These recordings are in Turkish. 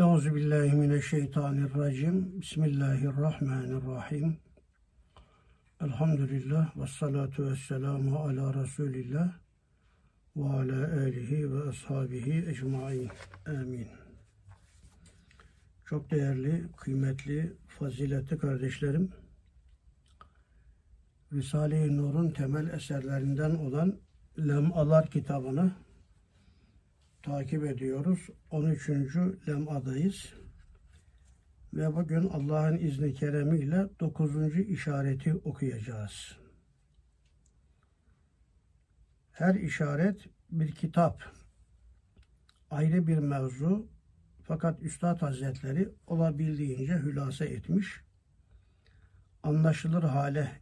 Euzu billahi mineşşeytanirracim. Bismillahirrahmanirrahim. Elhamdülillah ve salatu ve ala Resulillah ve ala alihi ve ashabihi ecmain. Amin. Çok değerli, kıymetli, faziletli kardeşlerim, Risale-i Nur'un temel eserlerinden olan Lemalar kitabını takip ediyoruz. 13. lemadayız. Ve bugün Allah'ın izni keremiyle 9. işareti okuyacağız. Her işaret bir kitap, ayrı bir mevzu fakat Üstad Hazretleri olabildiğince hülasa etmiş. Anlaşılır hale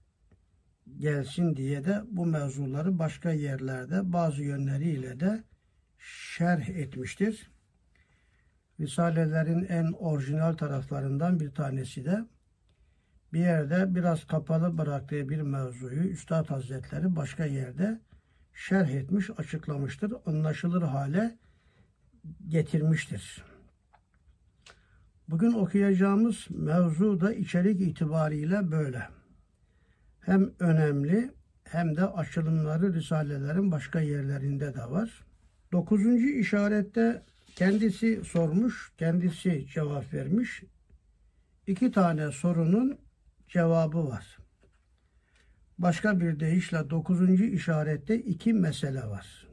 gelsin diye de bu mevzuları başka yerlerde bazı yönleriyle de şerh etmiştir. Risalelerin en orijinal taraflarından bir tanesi de bir yerde biraz kapalı bıraktığı bir mevzuyu Üstad Hazretleri başka yerde şerh etmiş, açıklamıştır. Anlaşılır hale getirmiştir. Bugün okuyacağımız mevzu da içerik itibariyle böyle. Hem önemli hem de açılımları Risalelerin başka yerlerinde de var. Dokuzuncu işarette kendisi sormuş, kendisi cevap vermiş. İki tane sorunun cevabı var. Başka bir deyişle dokuzuncu işarette iki mesele var.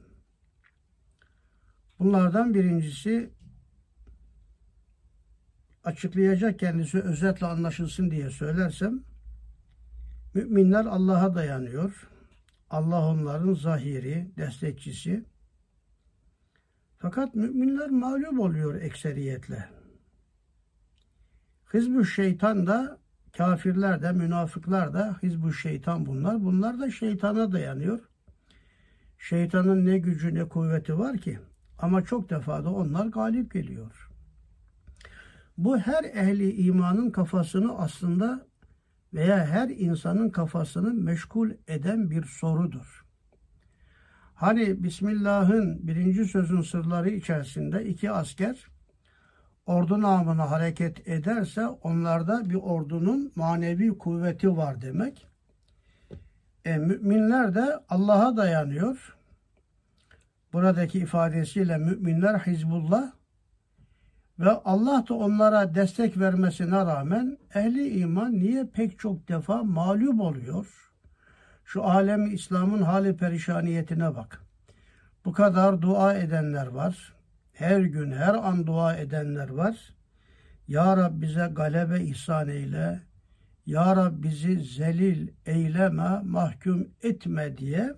Bunlardan birincisi açıklayacak kendisi özetle anlaşılsın diye söylersem müminler Allah'a dayanıyor. Allah onların zahiri, destekçisi. Fakat müminler mağlup oluyor ekseriyetle. Hizbu şeytan da kafirler de münafıklar da hizbu şeytan bunlar. Bunlar da şeytana dayanıyor. Şeytanın ne gücü ne kuvveti var ki ama çok defa da onlar galip geliyor. Bu her ehli imanın kafasını aslında veya her insanın kafasını meşgul eden bir sorudur. Hani Bismillah'ın birinci sözün sırları içerisinde iki asker ordu namına hareket ederse onlarda bir ordunun manevi kuvveti var demek. E, müminler de Allah'a dayanıyor. Buradaki ifadesiyle müminler Hizbullah ve Allah da onlara destek vermesine rağmen ehli iman niye pek çok defa mağlup oluyor? Şu alem İslam'ın hali perişaniyetine bak. Bu kadar dua edenler var. Her gün, her an dua edenler var. Ya Rab bize galebe ihsan eyle. Ya Rab bizi zelil eyleme, mahkum etme diye.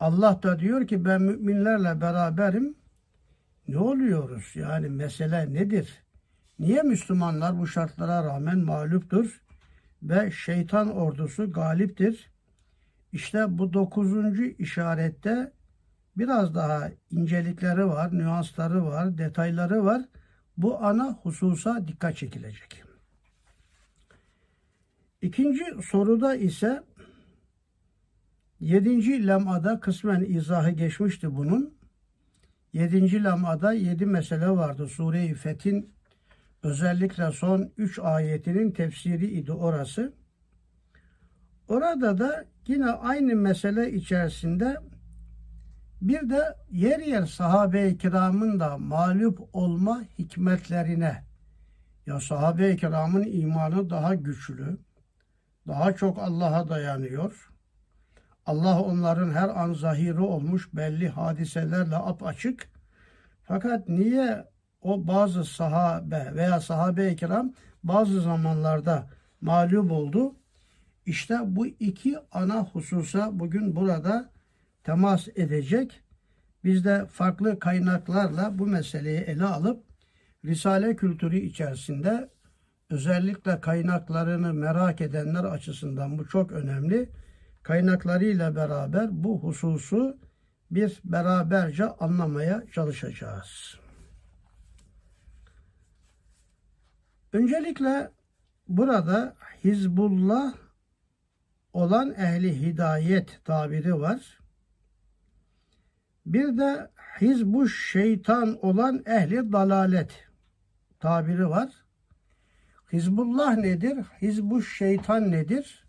Allah da diyor ki ben müminlerle beraberim. Ne oluyoruz? Yani mesele nedir? Niye Müslümanlar bu şartlara rağmen mağluptur ve şeytan ordusu galiptir? İşte bu dokuzuncu işarette biraz daha incelikleri var, nüansları var, detayları var. Bu ana hususa dikkat çekilecek. İkinci soruda ise yedinci lemada kısmen izahı geçmişti bunun. Yedinci lemada yedi mesele vardı. Sure-i Fethin özellikle son üç ayetinin tefsiri idi orası. Orada da yine aynı mesele içerisinde bir de yer yer sahabe-i kiramın da mağlup olma hikmetlerine ya sahabe-i kiramın imanı daha güçlü, daha çok Allah'a dayanıyor. Allah onların her an zahiri olmuş belli hadiselerle apaçık. Fakat niye o bazı sahabe veya sahabe-i kiram bazı zamanlarda mağlup oldu? İşte bu iki ana hususa bugün burada temas edecek. Biz de farklı kaynaklarla bu meseleyi ele alıp Risale kültürü içerisinde özellikle kaynaklarını merak edenler açısından bu çok önemli. Kaynaklarıyla beraber bu hususu bir beraberce anlamaya çalışacağız. Öncelikle burada Hizbullah olan ehli hidayet tabiri var. Bir de hizbu şeytan olan ehli dalalet. tabiri var. Hizbullah nedir? Hizbuş şeytan nedir?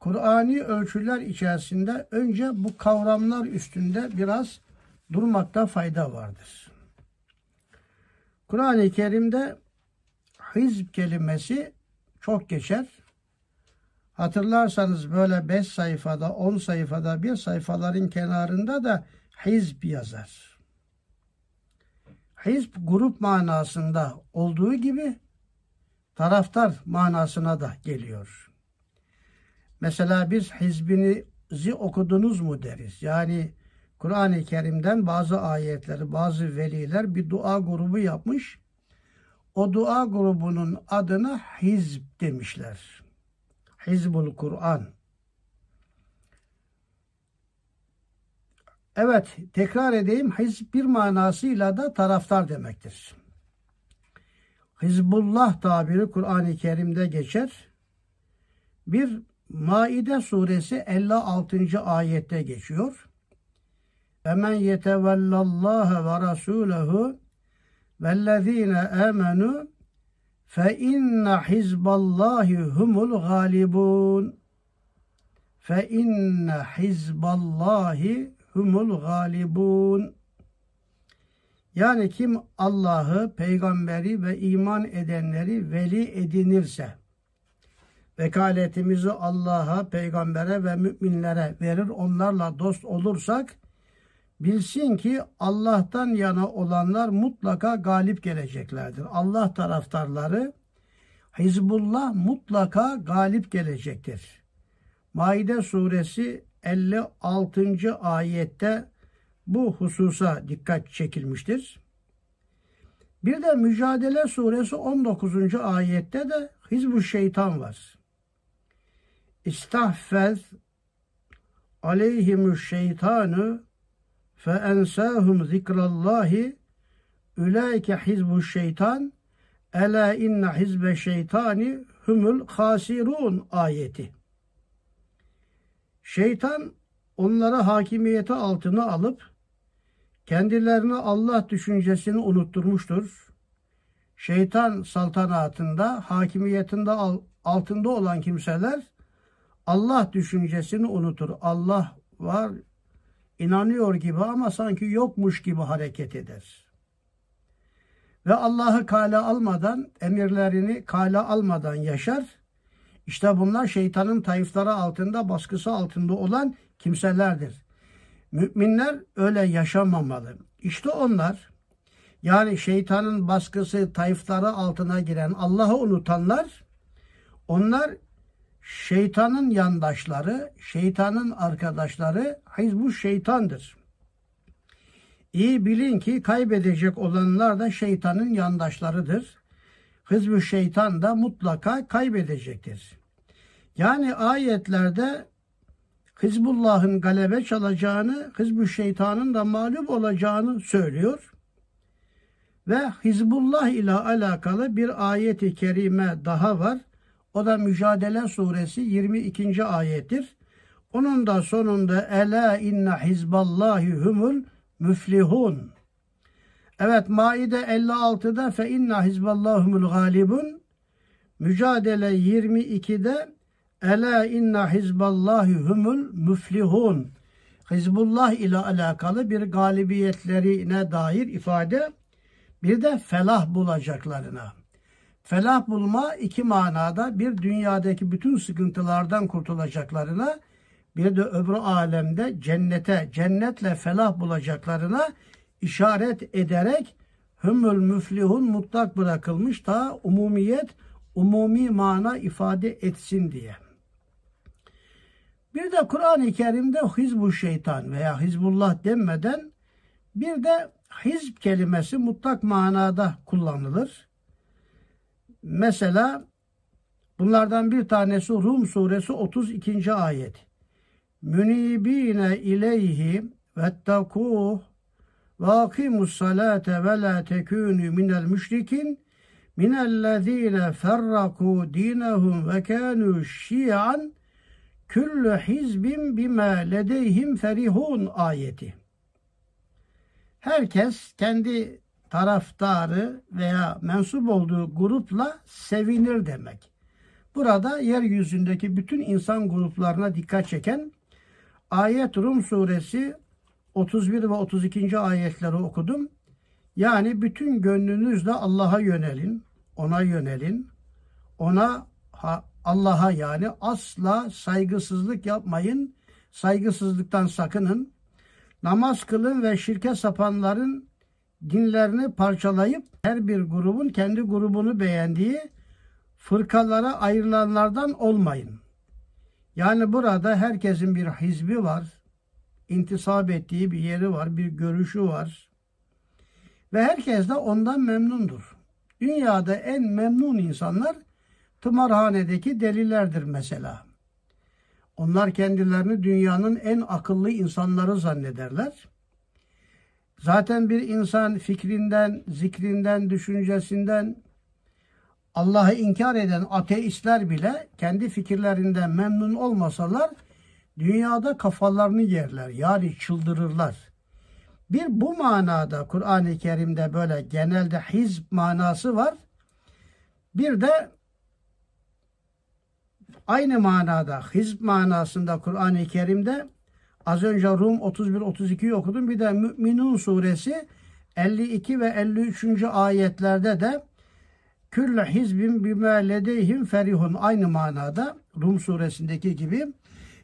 Kur'ani ölçüler içerisinde önce bu kavramlar üstünde biraz durmakta fayda vardır. Kur'an-ı Kerim'de hizb kelimesi çok geçer. Hatırlarsanız böyle 5 sayfada, 10 sayfada, bir sayfaların kenarında da hizb yazar. Hizb grup manasında olduğu gibi taraftar manasına da geliyor. Mesela biz hizbinizi okudunuz mu deriz. Yani Kur'an-ı Kerim'den bazı ayetleri, bazı veliler bir dua grubu yapmış. O dua grubunun adına hizb demişler. Hizbul Kur'an. Evet, tekrar edeyim. Hizb bir manasıyla da taraftar demektir. Hizbullah tabiri Kur'an-ı Kerim'de geçer. Bir Maide suresi 56. ayette geçiyor. Emen yetevellallaha ve rasulehu vellezine amenu fe inne hizballahi humul galibun fe inne hizballahi humul galibun yani kim Allah'ı, peygamberi ve iman edenleri veli edinirse vekaletimizi Allah'a, peygambere ve müminlere verir, onlarla dost olursak bilsin ki Allah'tan yana olanlar mutlaka galip geleceklerdir. Allah taraftarları Hizbullah mutlaka galip gelecektir. Maide suresi 56. ayette bu hususa dikkat çekilmiştir. Bir de Mücadele suresi 19. ayette de Hizbu şeytan var. İstahfez aleyhimü şeytanı fe ensahum zikrallahi ülaike hizbu şeytan ela inne hizbe şeytani humul hasirun ayeti. Şeytan onlara hakimiyeti altına alıp kendilerine Allah düşüncesini unutturmuştur. Şeytan saltanatında, hakimiyetinde altında olan kimseler Allah düşüncesini unutur. Allah var, inanıyor gibi ama sanki yokmuş gibi hareket eder. Ve Allah'ı kale almadan, emirlerini kale almadan yaşar. İşte bunlar şeytanın tayfları altında, baskısı altında olan kimselerdir. Müminler öyle yaşamamalı. İşte onlar, yani şeytanın baskısı, tayfları altına giren, Allah'ı unutanlar, onlar şeytanın yandaşları, şeytanın arkadaşları hizbu şeytandır. İyi bilin ki kaybedecek olanlar da şeytanın yandaşlarıdır. Hizbu şeytan da mutlaka kaybedecektir. Yani ayetlerde Hizbullah'ın galebe çalacağını, Hizbu şeytanın da mağlup olacağını söylüyor. Ve Hizbullah ile alakalı bir ayeti kerime daha var. O da Mücadele suresi 22. ayettir. Onun da sonunda Ela inne hizballahi humul müflihun. Evet Maide 56'da fe inna hizballahumul galibun. Mücadele 22'de Ela inna hizballahi humul müflihun. Hizbullah ile alakalı bir galibiyetlerine dair ifade bir de felah bulacaklarına. Felah bulma iki manada bir dünyadaki bütün sıkıntılardan kurtulacaklarına bir de öbür alemde cennete, cennetle felah bulacaklarına işaret ederek hümül müflihun mutlak bırakılmış da umumiyet, umumi mana ifade etsin diye. Bir de Kur'an-ı Kerim'de hizbu şeytan veya hizbullah denmeden bir de hizb kelimesi mutlak manada kullanılır. Mesela bunlardan bir tanesi Rum suresi 32. ayet. Münibine ileyhi vettekuh ve akimus salate ve la tekûnü minel müşrikin minellezîne ferrakû dinehum ve kânû şi'an küllü hizbin bime ledeyhim ferihun ayeti. Herkes kendi taraftarı veya mensup olduğu grupla sevinir demek. Burada yeryüzündeki bütün insan gruplarına dikkat çeken ayet Rum suresi 31 ve 32. ayetleri okudum. Yani bütün gönlünüzle Allah'a yönelin, ona yönelin, ona Allah'a yani asla saygısızlık yapmayın, saygısızlıktan sakının. Namaz kılın ve şirke sapanların dinlerini parçalayıp her bir grubun kendi grubunu beğendiği fırkalara ayrılanlardan olmayın. Yani burada herkesin bir hizbi var, intisap ettiği bir yeri var, bir görüşü var. Ve herkes de ondan memnundur. Dünyada en memnun insanlar tımarhanedeki delilerdir mesela. Onlar kendilerini dünyanın en akıllı insanları zannederler. Zaten bir insan fikrinden, zikrinden, düşüncesinden Allah'ı inkar eden ateistler bile kendi fikirlerinden memnun olmasalar dünyada kafalarını yerler. Yani çıldırırlar. Bir bu manada Kur'an-ı Kerim'de böyle genelde hizb manası var. Bir de aynı manada hizb manasında Kur'an-ı Kerim'de az önce Rum 31-32'yi okudum. Bir de Müminun suresi 52 ve 53. ayetlerde de Külle hizbin bime ledeyhim ferihun aynı manada Rum suresindeki gibi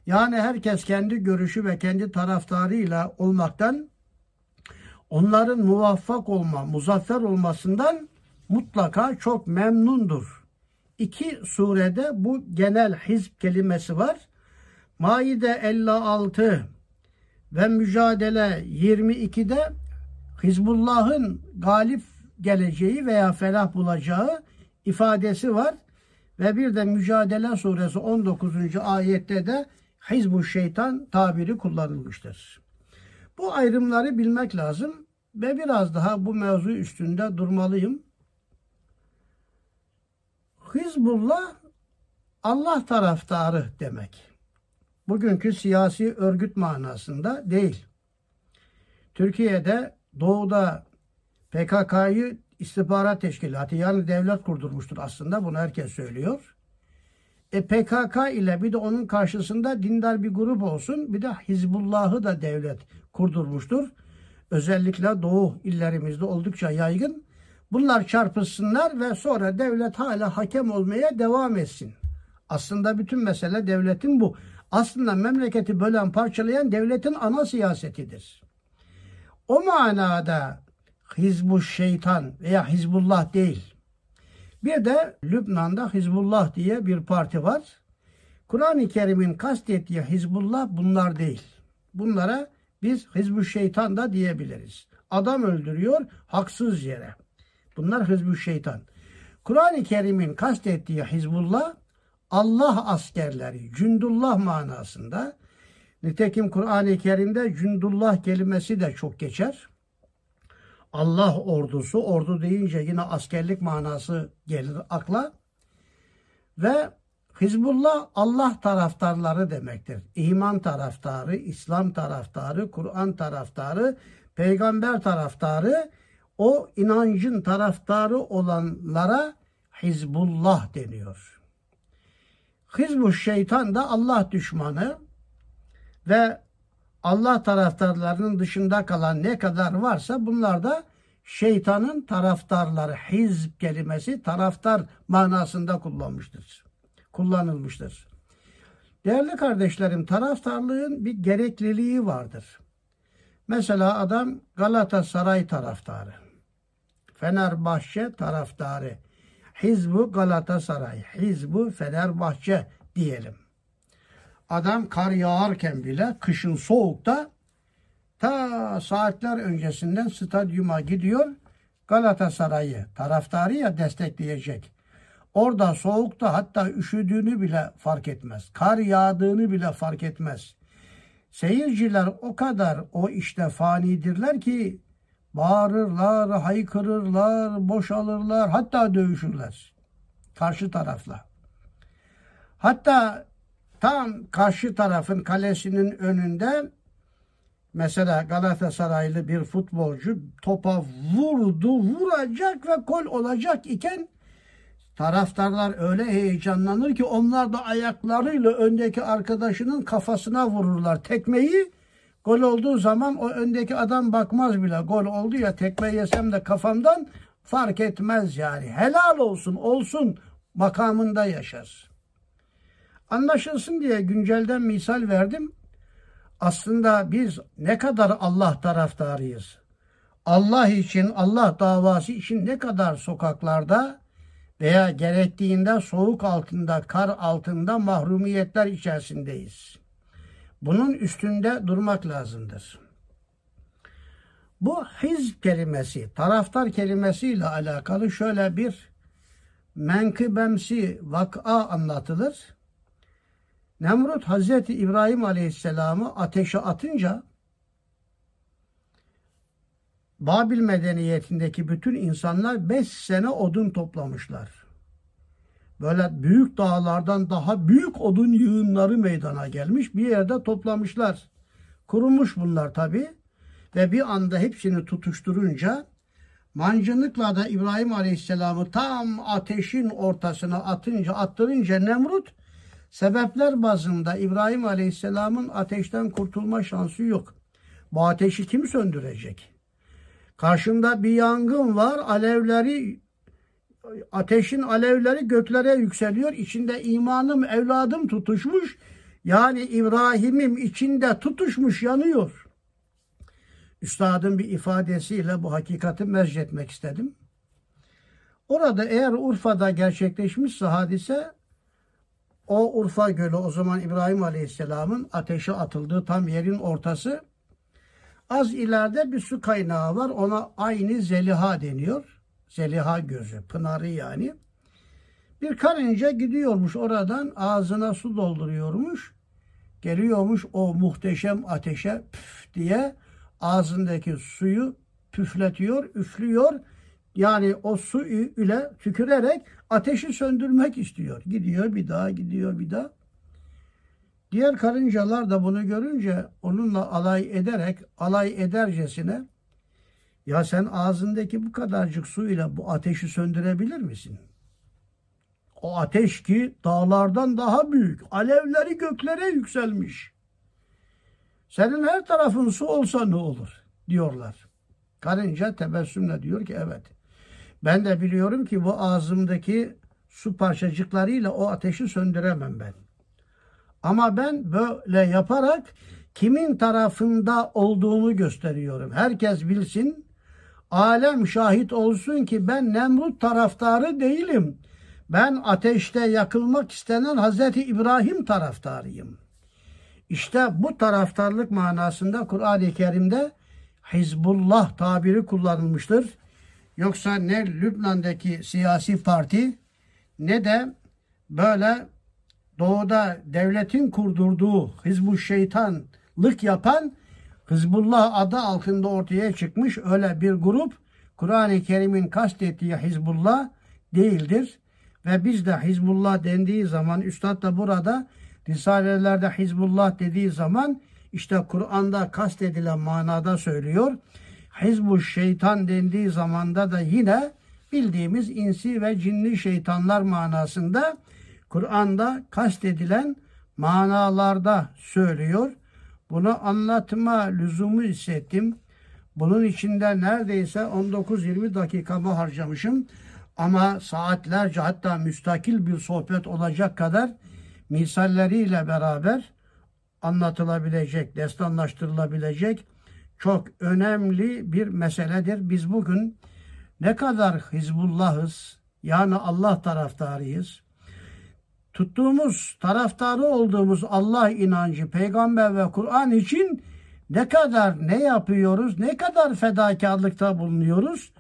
yani herkes kendi görüşü ve kendi taraftarıyla olmaktan onların muvaffak olma, muzaffer olmasından mutlaka çok memnundur. İki surede bu genel hizb kelimesi var. Maide 56 ve mücadele 22'de Hizbullah'ın galip geleceği veya felah bulacağı ifadesi var. Ve bir de Mücadele Suresi 19. ayette de Hizbu Şeytan tabiri kullanılmıştır. Bu ayrımları bilmek lazım ve biraz daha bu mevzu üstünde durmalıyım. Hizbullah Allah taraftarı demek. Bugünkü siyasi örgüt manasında değil. Türkiye'de doğuda PKK'yı istihbarat teşkilatı yani devlet kurdurmuştur aslında bunu herkes söylüyor. E PKK ile bir de onun karşısında dindar bir grup olsun bir de Hizbullah'ı da devlet kurdurmuştur. Özellikle doğu illerimizde oldukça yaygın. Bunlar çarpışsınlar ve sonra devlet hala hakem olmaya devam etsin. Aslında bütün mesele devletin bu. Aslında memleketi bölen parçalayan devletin ana siyasetidir. O manada Hizbu Şeytan veya Hizbullah değil. Bir de Lübnan'da Hizbullah diye bir parti var. Kur'an-ı Kerim'in kastettiği Hizbullah bunlar değil. Bunlara biz Hizbu Şeytan da diyebiliriz. Adam öldürüyor haksız yere. Bunlar Hizbu Şeytan. Kur'an-ı Kerim'in kastettiği Hizbullah Allah askerleri, cündullah manasında. Nitekim Kur'an-ı Kerim'de cündullah kelimesi de çok geçer. Allah ordusu, ordu deyince yine askerlik manası gelir akla. Ve Hizbullah Allah taraftarları demektir. İman taraftarı, İslam taraftarı, Kur'an taraftarı, peygamber taraftarı, o inancın taraftarı olanlara Hizbullah deniyor. Hizbu şeytan da Allah düşmanı ve Allah taraftarlarının dışında kalan ne kadar varsa bunlar da şeytanın taraftarları. Hizb kelimesi taraftar manasında kullanmıştır. Kullanılmıştır. Değerli kardeşlerim taraftarlığın bir gerekliliği vardır. Mesela adam Galatasaray taraftarı. Fenerbahçe taraftarı. Hizbu Galatasaray, Hizbu Fenerbahçe diyelim. Adam kar yağarken bile kışın soğukta ta saatler öncesinden stadyuma gidiyor. Galatasaray'ı taraftarı ya destekleyecek. Orada soğukta hatta üşüdüğünü bile fark etmez. Kar yağdığını bile fark etmez. Seyirciler o kadar o işte fanidirler ki bağırırlar, haykırırlar, boşalırlar, hatta dövüşürler. Karşı tarafla. Hatta tam karşı tarafın kalesinin önünde Mesela Galatasaraylı bir futbolcu topa vurdu, vuracak ve gol olacak iken taraftarlar öyle heyecanlanır ki onlar da ayaklarıyla öndeki arkadaşının kafasına vururlar tekmeyi. Gol olduğu zaman o öndeki adam bakmaz bile. Gol oldu ya tekme yesem de kafamdan fark etmez yani. Helal olsun, olsun makamında yaşar. Anlaşılsın diye güncelden misal verdim. Aslında biz ne kadar Allah taraftarıyız. Allah için, Allah davası için ne kadar sokaklarda veya gerektiğinde soğuk altında, kar altında mahrumiyetler içerisindeyiz. Bunun üstünde durmak lazımdır. Bu hizb kelimesi, taraftar kelimesiyle alakalı şöyle bir menkıbemsi vak'a anlatılır. Nemrut Hazreti İbrahim Aleyhisselam'ı ateşe atınca Babil medeniyetindeki bütün insanlar 5 sene odun toplamışlar. Böyle büyük dağlardan daha büyük odun yığınları meydana gelmiş. Bir yerde toplamışlar. Kurumuş bunlar tabi. Ve bir anda hepsini tutuşturunca mancınıkla da İbrahim Aleyhisselam'ı tam ateşin ortasına atınca attırınca Nemrut sebepler bazında İbrahim Aleyhisselam'ın ateşten kurtulma şansı yok. Bu ateşi kim söndürecek? Karşımda bir yangın var. Alevleri ateşin alevleri göklere yükseliyor. İçinde imanım, evladım tutuşmuş. Yani İbrahim'im içinde tutuşmuş, yanıyor. Üstadın bir ifadesiyle bu hakikati mezcetmek istedim. Orada eğer Urfa'da gerçekleşmişse hadise o Urfa Gölü o zaman İbrahim Aleyhisselam'ın ateşe atıldığı tam yerin ortası. Az ileride bir su kaynağı var. Ona aynı Zeliha deniyor. Zeliha gözü, pınarı yani. Bir karınca gidiyormuş oradan ağzına su dolduruyormuş. Geliyormuş o muhteşem ateşe püf diye ağzındaki suyu püfletiyor, üflüyor. Yani o su ile tükürerek ateşi söndürmek istiyor. Gidiyor bir daha, gidiyor bir daha. Diğer karıncalar da bunu görünce onunla alay ederek, alay edercesine ya sen ağzındaki bu kadarcık su ile bu ateşi söndürebilir misin? O ateş ki dağlardan daha büyük. Alevleri göklere yükselmiş. Senin her tarafın su olsa ne olur diyorlar. Karınca tebessümle diyor ki evet. Ben de biliyorum ki bu ağzımdaki su parçacıklarıyla o ateşi söndüremem ben. Ama ben böyle yaparak kimin tarafında olduğumu gösteriyorum. Herkes bilsin, alem şahit olsun ki ben Nemrut taraftarı değilim. Ben ateşte yakılmak istenen Hazreti İbrahim taraftarıyım. İşte bu taraftarlık manasında Kur'an-ı Kerim'de Hizbullah tabiri kullanılmıştır. Yoksa ne Lübnan'daki siyasi parti ne de böyle doğuda devletin kurdurduğu Hizbu Şeytanlık yapan Hizbullah adı altında ortaya çıkmış öyle bir grup Kur'an-ı Kerim'in kastettiği Hizbullah değildir. Ve biz de Hizbullah dendiği zaman Üstad da burada Risalelerde Hizbullah dediği zaman işte Kur'an'da kastedilen manada söylüyor. Hizbu şeytan dendiği zamanda da yine bildiğimiz insi ve cinli şeytanlar manasında Kur'an'da kastedilen manalarda söylüyor. Bunu anlatma lüzumu hissettim. Bunun içinde neredeyse 19-20 dakikamı harcamışım. Ama saatlerce hatta müstakil bir sohbet olacak kadar misalleriyle beraber anlatılabilecek, destanlaştırılabilecek çok önemli bir meseledir. Biz bugün ne kadar Hizbullah'ız, yani Allah taraftarıyız, tuttuğumuz, taraftarı olduğumuz Allah inancı, peygamber ve Kur'an için ne kadar ne yapıyoruz, ne kadar fedakarlıkta bulunuyoruz,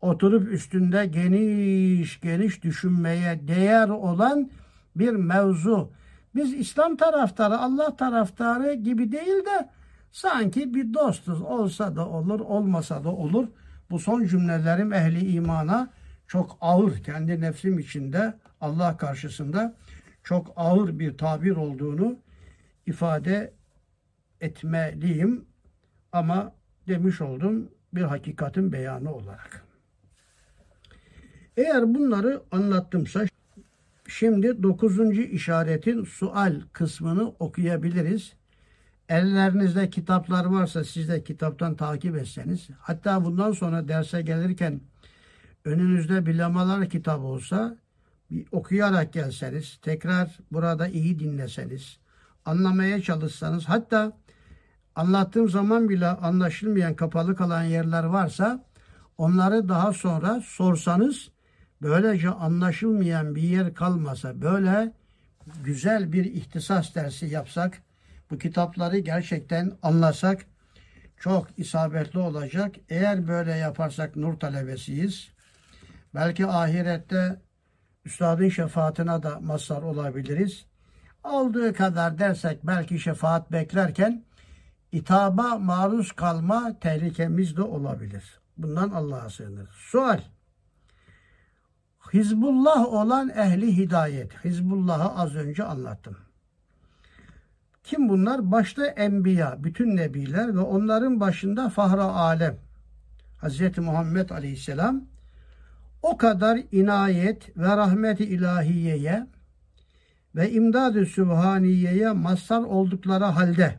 oturup üstünde geniş geniş düşünmeye değer olan bir mevzu. Biz İslam taraftarı, Allah taraftarı gibi değil de sanki bir dostuz. Olsa da olur, olmasa da olur. Bu son cümlelerim ehli imana çok ağır, kendi nefsim içinde Allah karşısında çok ağır bir tabir olduğunu ifade etmeliyim. Ama demiş oldum bir hakikatin beyanı olarak. Eğer bunları anlattımsa şimdi dokuzuncu işaretin sual kısmını okuyabiliriz. Ellerinizde kitaplar varsa siz de kitaptan takip etseniz hatta bundan sonra derse gelirken önünüzde bilamalar kitabı olsa bir okuyarak gelseniz tekrar burada iyi dinleseniz anlamaya çalışsanız hatta anlattığım zaman bile anlaşılmayan kapalı kalan yerler varsa onları daha sonra sorsanız böylece anlaşılmayan bir yer kalmasa böyle güzel bir ihtisas dersi yapsak bu kitapları gerçekten anlasak çok isabetli olacak. Eğer böyle yaparsak nur talebesiyiz. Belki ahirette üstadın şefaatine de mazhar olabiliriz. Olduğu kadar dersek belki şefaat beklerken itaba maruz kalma tehlikemiz de olabilir. Bundan Allah'a sığınır. Sual. Hizbullah olan ehli hidayet. Hizbullah'ı az önce anlattım. Kim bunlar? Başta enbiya, bütün nebiler ve onların başında fahra alem. Hz. Muhammed Aleyhisselam o kadar inayet ve rahmeti ilahiyeye ve imdad-ı sübhaniyeye mazhar oldukları halde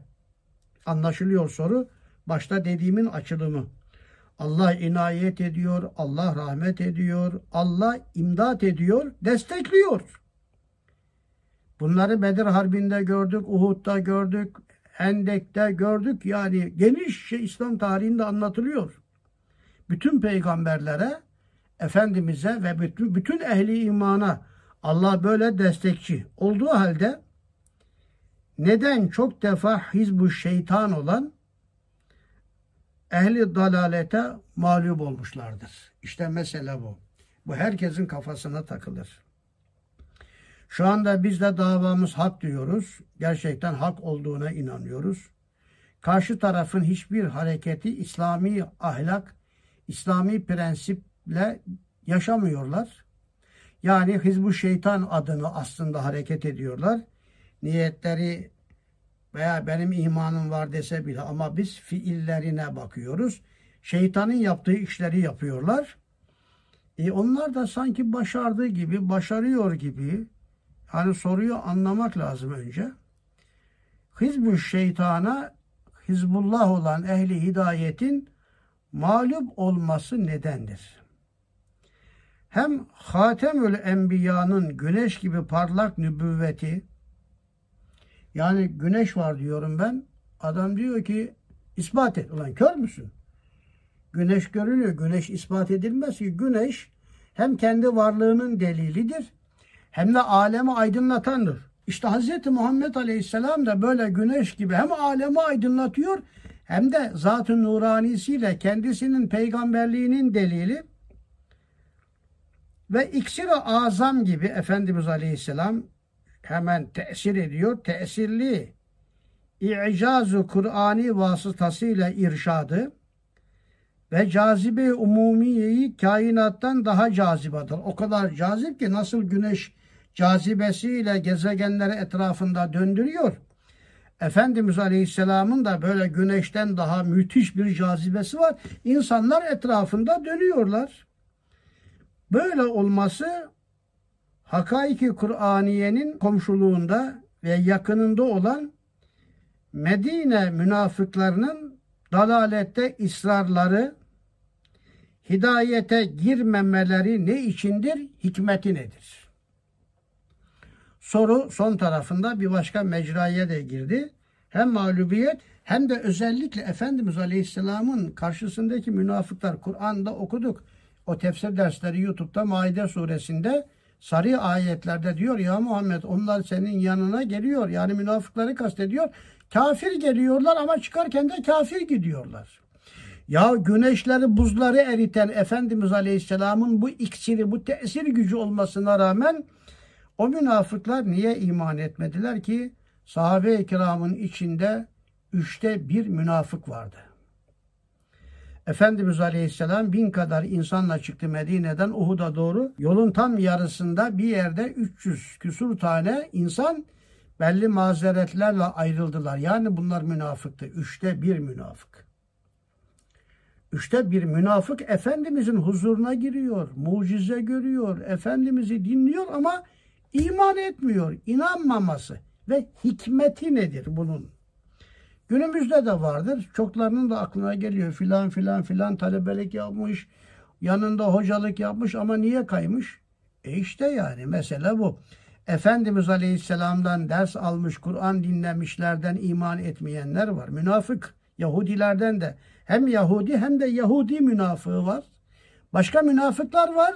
anlaşılıyor soru. Başta dediğimin açılımı. Allah inayet ediyor, Allah rahmet ediyor, Allah imdat ediyor, destekliyor. Bunları Bedir Harbi'nde gördük, Uhud'da gördük, Hendek'te gördük. Yani geniş şey İslam tarihinde anlatılıyor. Bütün peygamberlere, Efendimiz'e ve bütün, bütün ehli imana Allah böyle destekçi olduğu halde neden çok defa hizbu şeytan olan ehli dalalete mağlup olmuşlardır. İşte mesele bu. Bu herkesin kafasına takılır. Şu anda biz de davamız hak diyoruz. Gerçekten hak olduğuna inanıyoruz. Karşı tarafın hiçbir hareketi İslami ahlak, İslami prensiple yaşamıyorlar. Yani Hizbu Şeytan adını aslında hareket ediyorlar. Niyetleri veya benim imanım var dese bile ama biz fiillerine bakıyoruz. Şeytanın yaptığı işleri yapıyorlar. E onlar da sanki başardığı gibi, başarıyor gibi. Hani soruyu anlamak lazım önce. Hizbü şeytana Hizbullah olan ehli hidayetin mağlup olması nedendir? Hem Hatemül Enbiya'nın güneş gibi parlak nübüvveti yani güneş var diyorum ben. Adam diyor ki ispat et. Ulan kör müsün? Güneş görülüyor. Güneş ispat edilmez ki. Güneş hem kendi varlığının delilidir hem de alemi aydınlatandır. İşte Hz. Muhammed Aleyhisselam da böyle güneş gibi hem alemi aydınlatıyor hem de zat-ı nuranisiyle kendisinin peygamberliğinin delili ve iksir-i azam gibi Efendimiz Aleyhisselam hemen tesir ediyor. Tesirli i'cazu Kur'ani vasıtasıyla irşadı ve cazibe umumiyeyi kainattan daha cazibadır. O kadar cazip ki nasıl güneş cazibesiyle gezegenleri etrafında döndürüyor. Efendimiz Aleyhisselam'ın da böyle güneşten daha müthiş bir cazibesi var. İnsanlar etrafında dönüyorlar. Böyle olması Hakaiki Kur'aniyenin komşuluğunda ve yakınında olan Medine münafıklarının dalalette ısrarları, hidayete girmemeleri ne içindir, hikmeti nedir? Soru son tarafında bir başka mecraya da girdi. Hem mağlubiyet hem de özellikle Efendimiz Aleyhisselam'ın karşısındaki münafıklar Kur'an'da okuduk. O tefsir dersleri YouTube'da Maide suresinde sarı ayetlerde diyor ya Muhammed onlar senin yanına geliyor. Yani münafıkları kastediyor. Kafir geliyorlar ama çıkarken de kafir gidiyorlar. Ya güneşleri buzları eriten Efendimiz Aleyhisselam'ın bu iksiri, bu tesir gücü olmasına rağmen o münafıklar niye iman etmediler ki? Sahabe-i kiramın içinde üçte bir münafık vardı. Efendimiz Aleyhisselam bin kadar insanla çıktı Medine'den Uhud'a doğru. Yolun tam yarısında bir yerde 300 küsur tane insan belli mazeretlerle ayrıldılar. Yani bunlar münafıktı. Üçte bir münafık. İşte bir münafık Efendimizin huzuruna giriyor, mucize görüyor, Efendimiz'i dinliyor ama iman etmiyor, inanmaması ve hikmeti nedir bunun? Günümüzde de vardır. Çoklarının da aklına geliyor filan filan filan talebelik yapmış, yanında hocalık yapmış ama niye kaymış? E işte yani mesele bu. Efendimiz Aleyhisselam'dan ders almış, Kur'an dinlemişlerden iman etmeyenler var. Münafık Yahudilerden de hem Yahudi hem de Yahudi münafığı var. Başka münafıklar var.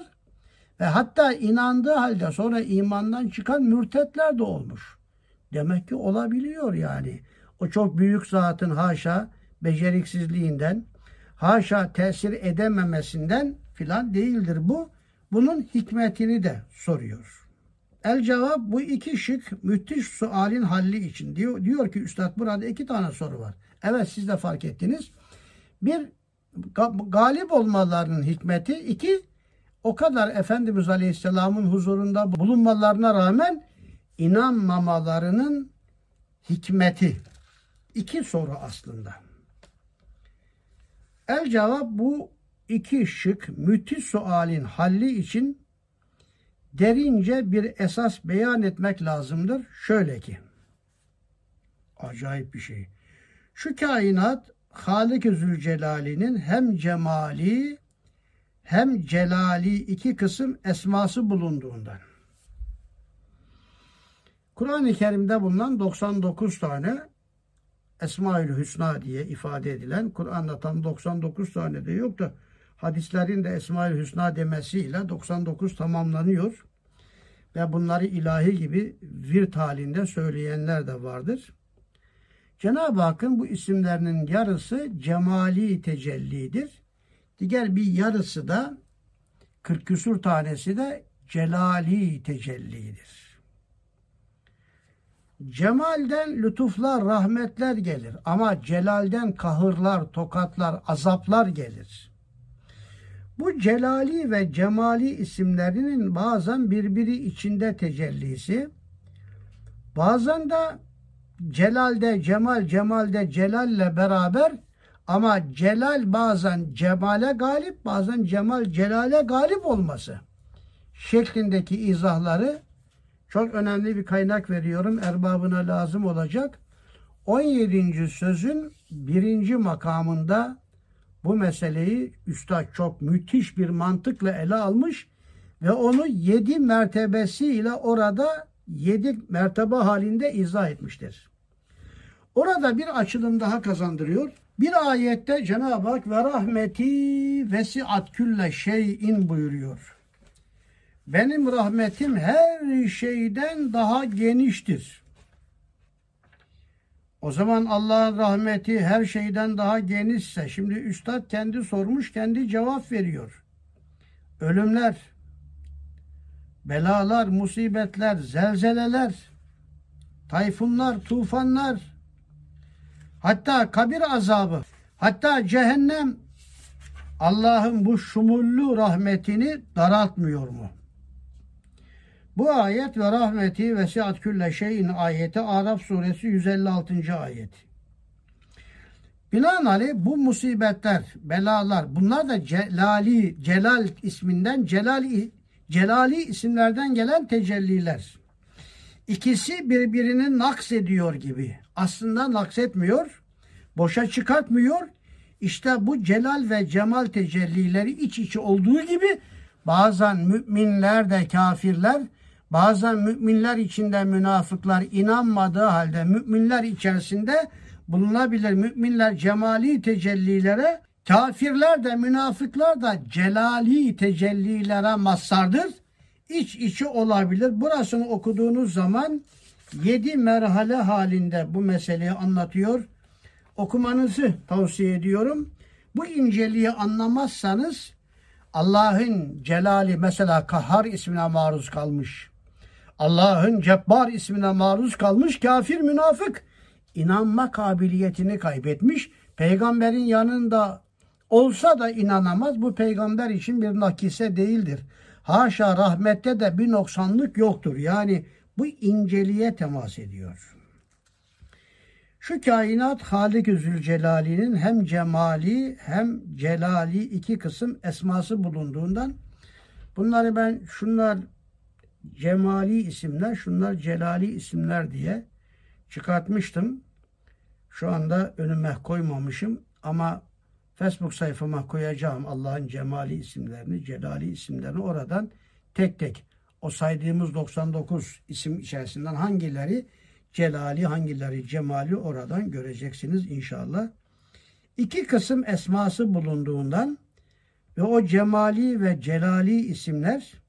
Ve hatta inandığı halde sonra imandan çıkan mürtetler de olmuş. Demek ki olabiliyor yani. O çok büyük zatın haşa beceriksizliğinden, haşa tesir edememesinden filan değildir bu. Bunun hikmetini de soruyor. El cevap bu iki şık müthiş sualin halli için. Diyor, diyor ki Üstad burada iki tane soru var. Evet siz de fark ettiniz. Bir galip olmalarının hikmeti. iki o kadar Efendimiz Aleyhisselam'ın huzurunda bulunmalarına rağmen inanmamalarının hikmeti. İki soru aslında. El cevap bu iki şık müthiş sualin halli için derince bir esas beyan etmek lazımdır. Şöyle ki, acayip bir şey. Şu kainat Halik-i Zülcelal'inin hem cemali hem celali iki kısım esması bulunduğundan. Kur'an-ı Kerim'de bulunan 99 tane Esmaül Hüsna diye ifade edilen Kur'an'da tam 99 tane de yok da hadislerin de Esmaül Hüsna demesiyle 99 tamamlanıyor. Ve bunları ilahi gibi virt halinde söyleyenler de vardır. Cenab-ı Hakk'ın bu isimlerinin yarısı cemali tecellidir. Diğer bir yarısı da 40 küsur tanesi de celali tecellidir. Cemalden lütuflar, rahmetler gelir ama celalden kahırlar, tokatlar, azaplar gelir. Bu celali ve cemali isimlerinin bazen birbiri içinde tecellisi, bazen de celalde cemal, cemalde celalle beraber ama celal bazen cemale galip, bazen cemal celale galip olması şeklindeki izahları çok önemli bir kaynak veriyorum. Erbabına lazım olacak. 17. sözün birinci makamında bu meseleyi üstad çok müthiş bir mantıkla ele almış ve onu yedi mertebesiyle orada yedi mertebe halinde izah etmiştir. Orada bir açılım daha kazandırıyor. Bir ayette Cenab-ı Hak ve rahmeti vesiat külle şeyin buyuruyor. Benim rahmetim her şeyden daha geniştir. O zaman Allah'ın rahmeti her şeyden daha genişse, şimdi Üstad kendi sormuş, kendi cevap veriyor. Ölümler, belalar, musibetler, zelzeleler, tayfunlar, tufanlar, hatta kabir azabı, hatta cehennem Allah'ın bu şumullu rahmetini daraltmıyor mu? Bu ayet ve rahmeti ve siat külle şeyin ayeti Araf suresi 156. ayet. Binaenaleyh bu musibetler, belalar bunlar da Celali, Celal isminden Celali, Celali isimlerden gelen tecelliler. İkisi birbirini naks ediyor gibi. Aslında naks etmiyor, boşa çıkartmıyor. İşte bu celal ve cemal tecellileri iç içe olduğu gibi bazen müminler de kafirler Bazen müminler içinde münafıklar inanmadığı halde müminler içerisinde bulunabilir. Müminler cemali tecellilere, kafirler de münafıklar da celali tecellilere mazhardır. İç içi olabilir. Burasını okuduğunuz zaman yedi merhale halinde bu meseleyi anlatıyor. Okumanızı tavsiye ediyorum. Bu inceliği anlamazsanız Allah'ın celali mesela kahhar ismine maruz kalmış. Allah'ın cebbar ismine maruz kalmış kafir münafık inanma kabiliyetini kaybetmiş. Peygamberin yanında olsa da inanamaz. Bu peygamber için bir nakise değildir. Haşa rahmette de bir noksanlık yoktur. Yani bu inceliğe temas ediyor. Şu kainat Halik-i Zülcelal'inin hem cemali hem celali iki kısım esması bulunduğundan bunları ben şunlar cemali isimler, şunlar celali isimler diye çıkartmıştım. Şu anda önüme koymamışım ama Facebook sayfama koyacağım Allah'ın cemali isimlerini, celali isimlerini oradan tek tek o saydığımız 99 isim içerisinden hangileri celali, hangileri cemali oradan göreceksiniz inşallah. İki kısım esması bulunduğundan ve o cemali ve celali isimler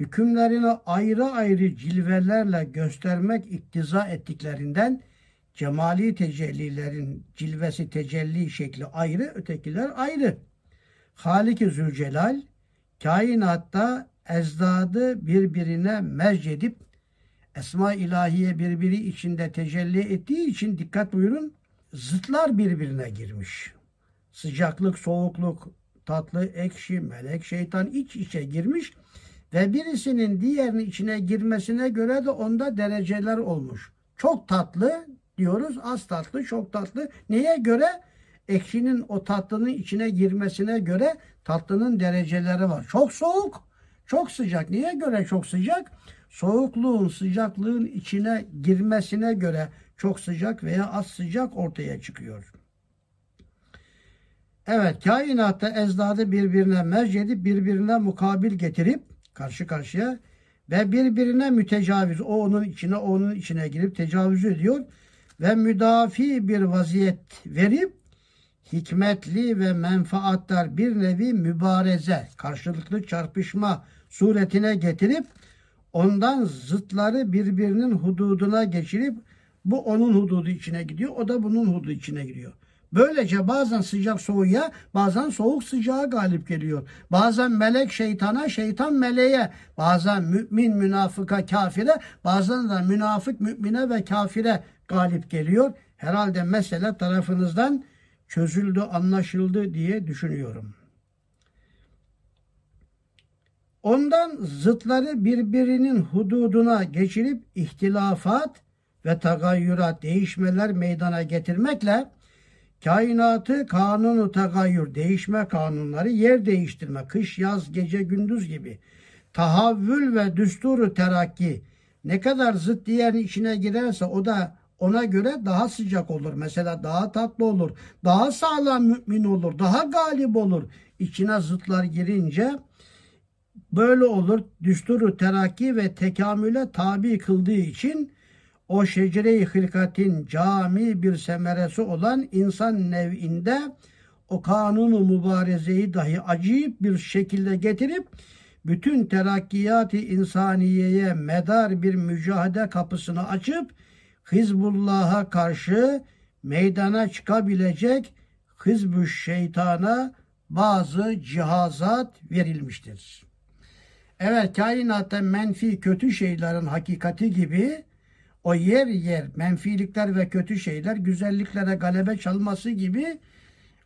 hükümlerini ayrı ayrı cilvelerle göstermek iktiza ettiklerinden cemali tecellilerin cilvesi tecelli şekli ayrı, ötekiler ayrı. Halik-i Zülcelal kainatta ezdadı birbirine merc edip esma ilahiye birbiri içinde tecelli ettiği için dikkat buyurun zıtlar birbirine girmiş. Sıcaklık, soğukluk, tatlı, ekşi, melek, şeytan iç içe girmiş ve birisinin diğerinin içine girmesine göre de onda dereceler olmuş. Çok tatlı diyoruz, az tatlı, çok tatlı. Neye göre? Ekşinin o tatlının içine girmesine göre tatlının dereceleri var. Çok soğuk, çok sıcak. Niye göre çok sıcak? Soğukluğun, sıcaklığın içine girmesine göre çok sıcak veya az sıcak ortaya çıkıyor. Evet, kainatta ezdadı birbirine merc edip birbirine mukabil getirip karşı karşıya ve birbirine mütecaviz. O onun içine, o onun içine girip tecavüz ediyor ve müdafi bir vaziyet verip hikmetli ve menfaatlar bir nevi mübareze, karşılıklı çarpışma suretine getirip ondan zıtları birbirinin hududuna geçirip bu onun hududu içine gidiyor, o da bunun hududu içine giriyor. Böylece bazen sıcak soğuğa, bazen soğuk sıcağa galip geliyor. Bazen melek şeytana, şeytan meleğe, bazen mümin münafıka, kafire, bazen de münafık mümine ve kafire galip geliyor. Herhalde mesele tarafınızdan çözüldü, anlaşıldı diye düşünüyorum. Ondan zıtları birbirinin hududuna geçirip ihtilafat ve tagayyürat, değişmeler meydana getirmekle kainatı kanunu tagayyür, değişme kanunları, yer değiştirme, kış, yaz, gece, gündüz gibi tahavvül ve düsturu terakki ne kadar zıt diğerinin içine girerse o da ona göre daha sıcak olur. Mesela daha tatlı olur. Daha sağlam mümin olur. Daha galip olur. İçine zıtlar girince böyle olur. Düsturu terakki ve tekamüle tabi kıldığı için o şecere-i hırkatin cami bir semeresi olan insan nev'inde o kanunu mübarezeyi dahi acayip bir şekilde getirip bütün terakkiyat-ı insaniyeye medar bir mücadele kapısını açıp Hizbullah'a karşı meydana çıkabilecek hizbü şeytana bazı cihazat verilmiştir. Evet kainatta menfi kötü şeylerin hakikati gibi o yer yer menfilikler ve kötü şeyler güzelliklere galebe çalması gibi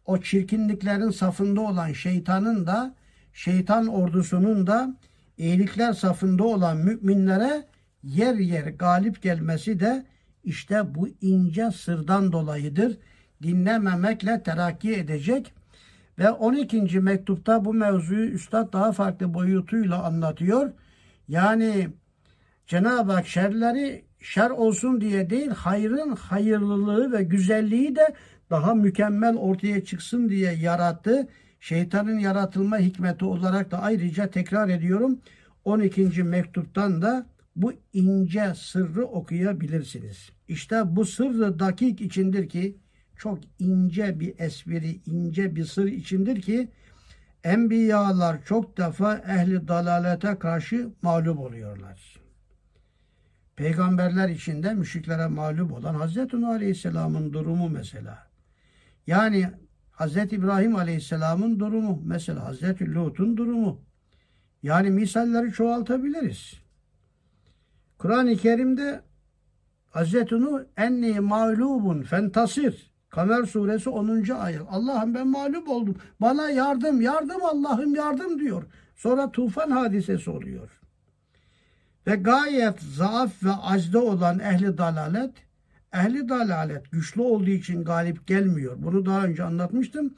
o çirkinliklerin safında olan şeytanın da şeytan ordusunun da iyilikler safında olan müminlere yer yer galip gelmesi de işte bu ince sırdan dolayıdır. Dinlememekle terakki edecek. Ve 12. mektupta bu mevzuyu Üstad daha farklı boyutuyla anlatıyor. Yani Cenab-ı Hak şerleri şer olsun diye değil, hayrın hayırlılığı ve güzelliği de daha mükemmel ortaya çıksın diye yarattı. Şeytanın yaratılma hikmeti olarak da ayrıca tekrar ediyorum. 12. mektuptan da bu ince sırrı okuyabilirsiniz. İşte bu sırrı dakik içindir ki çok ince bir espri, ince bir sır içindir ki enbiyalar çok defa ehli dalalete karşı mağlup oluyorlar. Peygamberler içinde müşriklere mağlup olan Hazreti Nuh Aleyhisselam'ın durumu mesela. Yani Hazreti İbrahim Aleyhisselam'ın durumu, mesela Hazreti Lut'un durumu. Yani misalleri çoğaltabiliriz. Kur'an-ı Kerim'de Hazreti Nuh enni mağlubun fentasir. Kamer suresi 10. ayet. Allah'ım ben mağlup oldum. Bana yardım, yardım Allah'ım yardım diyor. Sonra tufan hadisesi oluyor. Ve gayet zaaf ve acda olan ehli dalalet ehli dalalet güçlü olduğu için galip gelmiyor. Bunu daha önce anlatmıştım.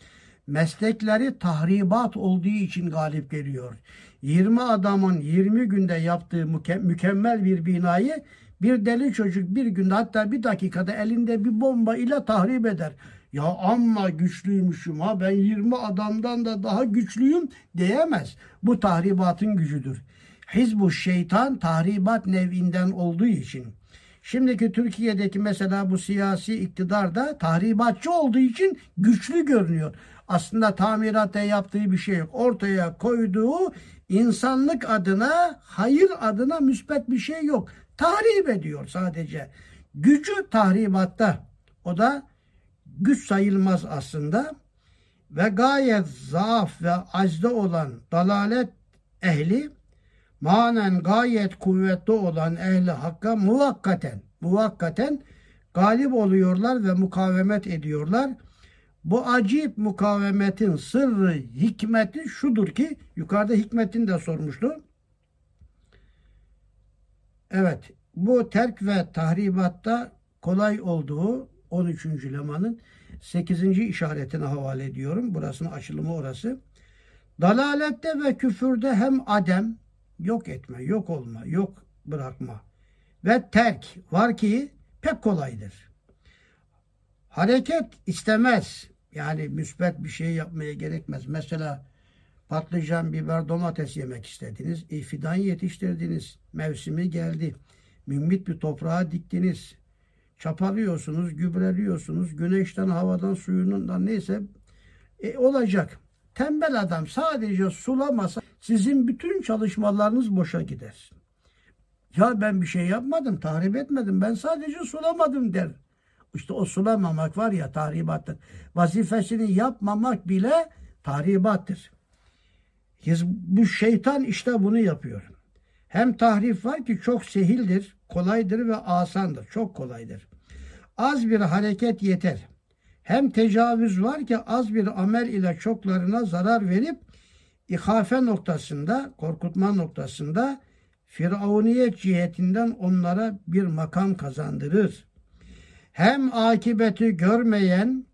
Meslekleri tahribat olduğu için galip geliyor. 20 adamın 20 günde yaptığı mükemmel bir binayı bir deli çocuk bir günde hatta bir dakikada elinde bir bomba ile tahrip eder. Ya amma güçlüymüşüm ha ben 20 adamdan da daha güçlüyüm diyemez. Bu tahribatın gücüdür. Hizbu şeytan tahribat nevinden olduğu için. Şimdiki Türkiye'deki mesela bu siyasi iktidar da tahribatçı olduğu için güçlü görünüyor. Aslında tamiratta yaptığı bir şey yok. Ortaya koyduğu insanlık adına, hayır adına müspet bir şey yok. Tahrip ediyor sadece. Gücü tahribatta. O da güç sayılmaz aslında. Ve gayet zaaf ve acda olan dalalet ehli manen gayet kuvvetli olan ehli hakka muvakkaten muvakkaten galip oluyorlar ve mukavemet ediyorlar. Bu acip mukavemetin sırrı, hikmeti şudur ki yukarıda hikmetini de sormuştu. Evet, bu terk ve tahribatta kolay olduğu 13. lemanın 8. işaretine havale ediyorum. Burasının açılımı orası. Dalalette ve küfürde hem adem, yok etme, yok olma, yok bırakma ve terk var ki pek kolaydır. Hareket istemez. Yani müsbet bir şey yapmaya gerekmez. Mesela patlıcan, biber, domates yemek istediniz. E, fidan yetiştirdiniz. Mevsimi geldi. Mümbit bir toprağa diktiniz. Çapalıyorsunuz, gübreliyorsunuz. Güneşten, havadan, suyundan neyse e, olacak. Tembel adam sadece sulamasa sizin bütün çalışmalarınız boşa gider. Ya ben bir şey yapmadım, tahrip etmedim. Ben sadece sulamadım der. İşte o sulamamak var ya tahribattır. Vazifesini yapmamak bile tahribattır. Bu şeytan işte bunu yapıyor. Hem tahrif var ki çok sehildir, kolaydır ve asandır. Çok kolaydır. Az bir hareket yeter. Hem tecavüz var ki az bir amel ile çoklarına zarar verip ihafe noktasında, korkutma noktasında firavuniyet cihetinden onlara bir makam kazandırır. Hem akibeti görmeyen,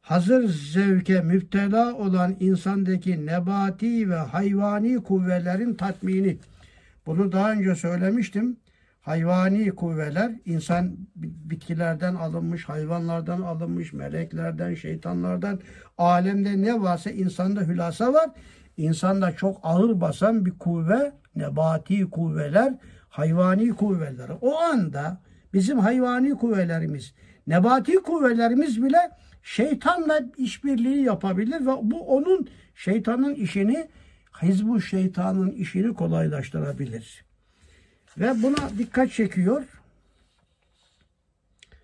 hazır zevke müptela olan insandaki nebati ve hayvani kuvvelerin tatmini. Bunu daha önce söylemiştim. Hayvani kuvveler insan bitkilerden alınmış, hayvanlardan alınmış, meleklerden, şeytanlardan, alemde ne varsa insanda hülasa var. İnsanda çok ağır basan bir kuvve, nebati kuvveler, hayvani kuvveler. O anda bizim hayvani kuvvelerimiz, nebati kuvvelerimiz bile şeytanla işbirliği yapabilir ve bu onun şeytanın işini, hizbu şeytanın işini kolaylaştırabilir. Ve buna dikkat çekiyor.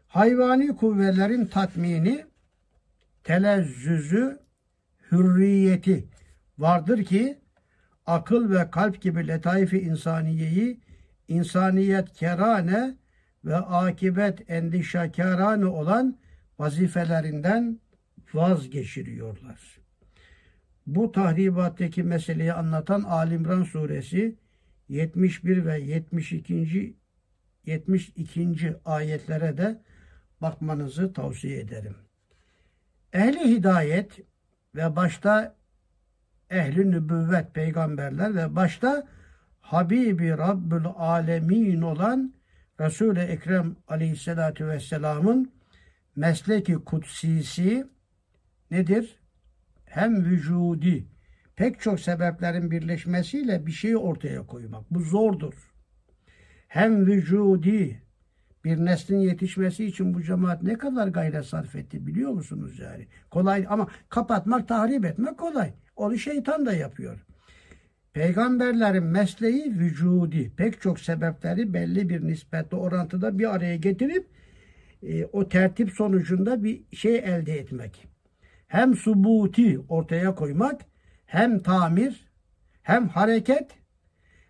Hayvani kuvvelerin tatmini, telezzüzü, hürriyeti vardır ki akıl ve kalp gibi letaifi insaniyeyi insaniyet kerane ve akibet endişakarane olan vazifelerinden vazgeçiriyorlar. Bu tahribattaki meseleyi anlatan Alimran suresi 71 ve 72. 72. ayetlere de bakmanızı tavsiye ederim. Ehli hidayet ve başta ehli nübüvvet peygamberler ve başta Habibi Rabbül Alemin olan Resul-i Ekrem Aleyhisselatü Vesselam'ın mesleki kutsisi nedir? Hem vücudi pek çok sebeplerin birleşmesiyle bir şeyi ortaya koymak. Bu zordur. Hem vücudi bir neslin yetişmesi için bu cemaat ne kadar gayret sarf etti biliyor musunuz yani? Kolay ama kapatmak, tahrip etmek kolay. Onu şeytan da yapıyor. Peygamberlerin mesleği vücudi. Pek çok sebepleri belli bir nispetle orantıda bir araya getirip e, o tertip sonucunda bir şey elde etmek. Hem subuti ortaya koymak, hem tamir, hem hareket,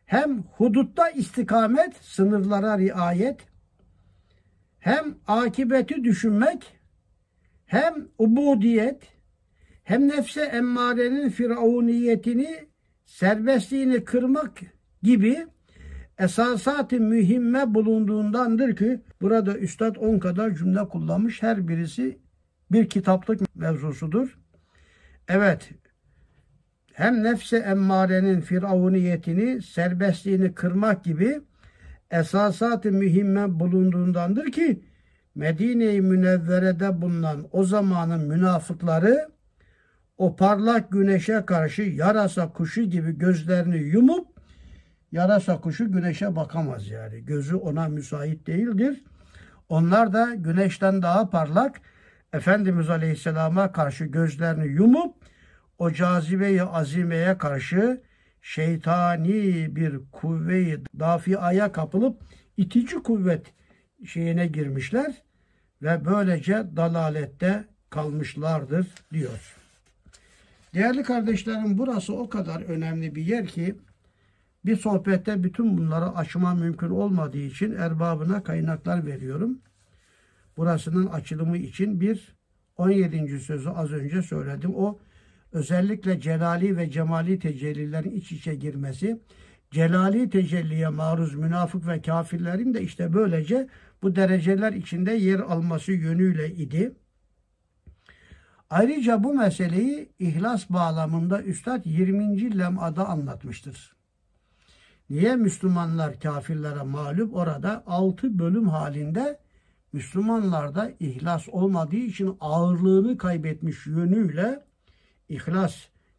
hem hudutta istikamet, sınırlara riayet, hem akibeti düşünmek, hem ubudiyet, hem nefse emmarenin firavuniyetini, serbestliğini kırmak gibi esasat-ı mühimme bulunduğundandır ki burada Üstad 10 kadar cümle kullanmış. Her birisi bir kitaplık mevzusudur. Evet, hem nefse emmarenin firavuniyetini, serbestliğini kırmak gibi esasat-ı mühimme bulunduğundandır ki Medine-i Münevvere'de bulunan o zamanın münafıkları o parlak güneşe karşı yarasa kuşu gibi gözlerini yumup yarasa kuşu güneşe bakamaz yani. Gözü ona müsait değildir. Onlar da güneşten daha parlak Efendimiz Aleyhisselam'a karşı gözlerini yumup o cazibeyi azimeye karşı şeytani bir kuvveyi dafiaya kapılıp itici kuvvet şeyine girmişler ve böylece dalalette kalmışlardır diyor. Değerli kardeşlerim burası o kadar önemli bir yer ki bir sohbette bütün bunları açma mümkün olmadığı için erbabına kaynaklar veriyorum. Burasının açılımı için bir 17. sözü az önce söyledim. O özellikle celali ve cemali tecellilerin iç içe girmesi, celali tecelliye maruz münafık ve kafirlerin de işte böylece bu dereceler içinde yer alması yönüyle idi. Ayrıca bu meseleyi ihlas bağlamında Üstad 20. lem'ada anlatmıştır. Niye Müslümanlar kafirlere mağlup? Orada 6 bölüm halinde Müslümanlarda ihlas olmadığı için ağırlığını kaybetmiş yönüyle ihlas,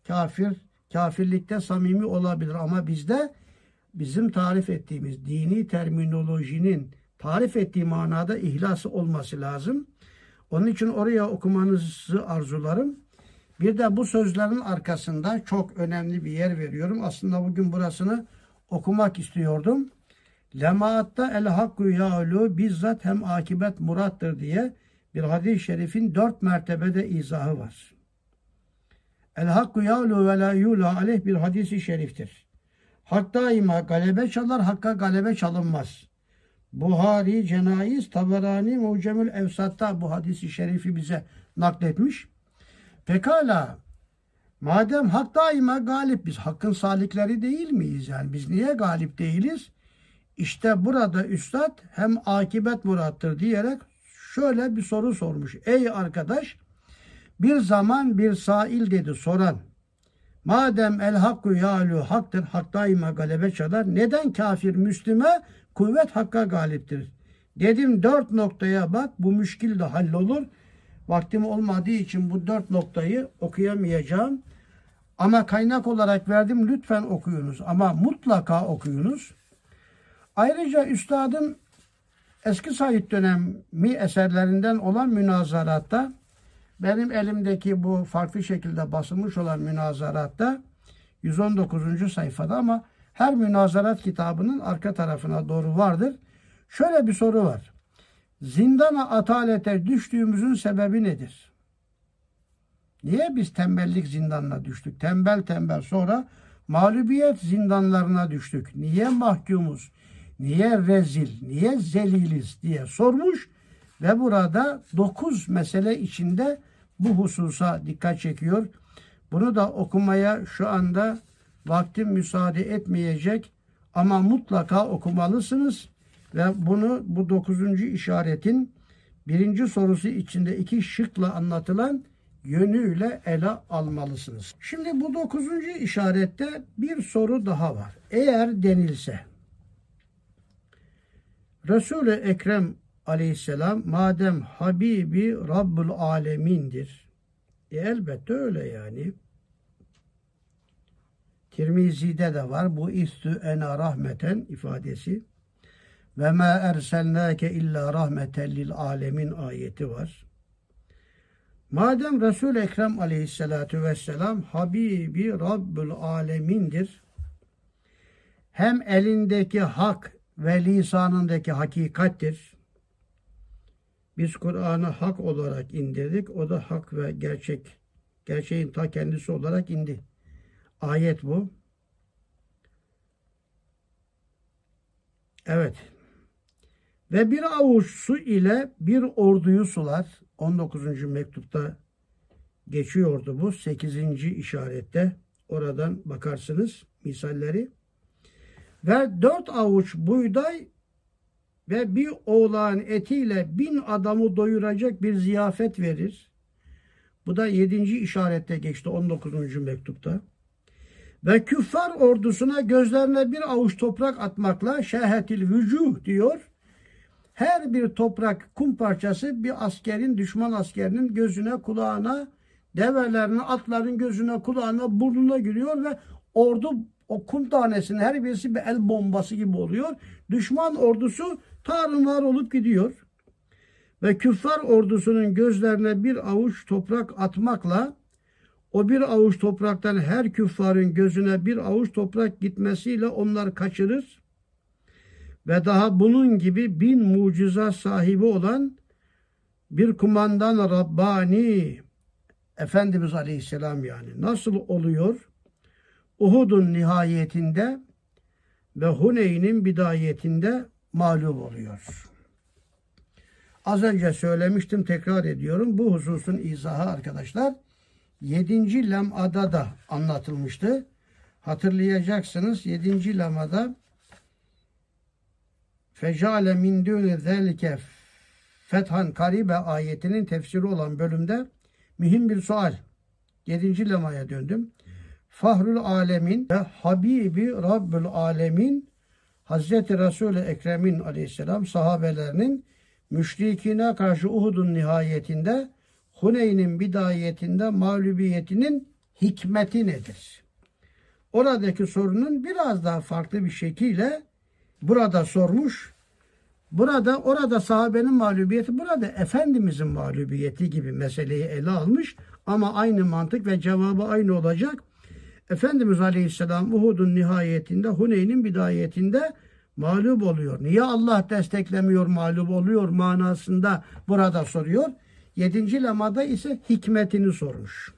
kafir, kafirlikte samimi olabilir ama bizde bizim tarif ettiğimiz dini terminolojinin tarif ettiği manada ihlası olması lazım. Onun için oraya okumanızı arzularım. Bir de bu sözlerin arkasında çok önemli bir yer veriyorum. Aslında bugün burasını okumak istiyordum. Lemaatta el hakku ya'lu bizzat hem akibet murattır diye bir hadis-i şerifin dört mertebede izahı var. El hakku ya'lu ve la yula aleyh bir hadisi şeriftir. Hak daima galebe çalar, hakka galebe çalınmaz. Buhari, Cenayiz, Taberani, Mucemül Evsat'ta bu hadisi şerifi bize nakletmiş. Pekala madem hak daima galip biz hakkın salikleri değil miyiz yani biz niye galip değiliz? İşte burada üstad hem akibet murattır diyerek şöyle bir soru sormuş. Ey arkadaş bir zaman bir sail dedi soran. Madem el hakku yalu haktır, hak daima galebe çalar. Neden kafir Müslüme kuvvet hakka galiptir? Dedim dört noktaya bak bu müşkil de hallolur. Vaktim olmadığı için bu dört noktayı okuyamayacağım. Ama kaynak olarak verdim lütfen okuyunuz. Ama mutlaka okuyunuz. Ayrıca üstadın eski Said dönemi eserlerinden olan münazaratta benim elimdeki bu farklı şekilde basılmış olan münazaratta 119. sayfada ama her münazarat kitabının arka tarafına doğru vardır. Şöyle bir soru var. Zindana atalete düştüğümüzün sebebi nedir? Niye biz tembellik zindanına düştük? Tembel tembel sonra mağlubiyet zindanlarına düştük. Niye mahkumuz? Niye rezil? Niye zeliliz diye sormuş ve burada dokuz mesele içinde bu hususa dikkat çekiyor. Bunu da okumaya şu anda vaktim müsaade etmeyecek ama mutlaka okumalısınız ve bunu bu dokuzuncu işaretin birinci sorusu içinde iki şıkla anlatılan yönüyle ele almalısınız. Şimdi bu dokuzuncu işarette bir soru daha var. Eğer denilse Resul-i Ekrem aleyhisselam madem Habibi Rabbul Alemin'dir. E elbette öyle yani. Tirmizi'de de var bu istü ena rahmeten ifadesi. Ve ma erselnake illa rahmeten lil alemin ayeti var. Madem resul Ekrem aleyhissalatu vesselam Habibi Rabbul Alemin'dir. Hem elindeki hak ve lisanındaki hakikattir. Biz Kur'an'ı hak olarak indirdik. O da hak ve gerçek. Gerçeğin ta kendisi olarak indi. Ayet bu. Evet. Ve bir avuç su ile bir orduyu sular. 19. mektupta geçiyordu bu. 8. işarette. Oradan bakarsınız misalleri. Ve dört avuç buğday ve bir oğlan etiyle bin adamı doyuracak bir ziyafet verir. Bu da yedinci işarette geçti 19. mektupta. Ve küffar ordusuna gözlerine bir avuç toprak atmakla şehetil vücuh diyor. Her bir toprak kum parçası bir askerin, düşman askerinin gözüne, kulağına, develerine, atların gözüne, kulağına, burnuna giriyor ve ordu o kum tanesinin her birisi bir el bombası gibi oluyor. Düşman ordusu tarumar olup gidiyor. Ve küffar ordusunun gözlerine bir avuç toprak atmakla o bir avuç topraktan her küffarın gözüne bir avuç toprak gitmesiyle onlar kaçırır. Ve daha bunun gibi bin muciza sahibi olan bir kumandan Rabbani Efendimiz Aleyhisselam yani nasıl oluyor? Uhud'un nihayetinde ve Huneyn'in bidayetinde mağlup oluyor. Az önce söylemiştim tekrar ediyorum. Bu hususun izahı arkadaşlar 7. lem'ada da anlatılmıştı. Hatırlayacaksınız 7. lem'ada Fecale min dûne zelike fethan karibe ayetinin tefsiri olan bölümde mühim bir sual. 7. lemaya döndüm. Fahrul Alemin ve Habibi Rabbül Alemin Hazreti Resul-i Ekrem'in aleyhisselam sahabelerinin müşrikine karşı Uhud'un nihayetinde Huneyn'in bidayetinde mağlubiyetinin hikmeti nedir? Oradaki sorunun biraz daha farklı bir şekilde burada sormuş. Burada orada sahabenin mağlubiyeti, burada Efendimizin mağlubiyeti gibi meseleyi ele almış. Ama aynı mantık ve cevabı aynı olacak. Efendimiz Aleyhisselam Uhud'un nihayetinde, Huneyn'in bidayetinde mağlup oluyor. Niye Allah desteklemiyor, mağlup oluyor manasında burada soruyor. Yedinci lemada ise hikmetini sormuş.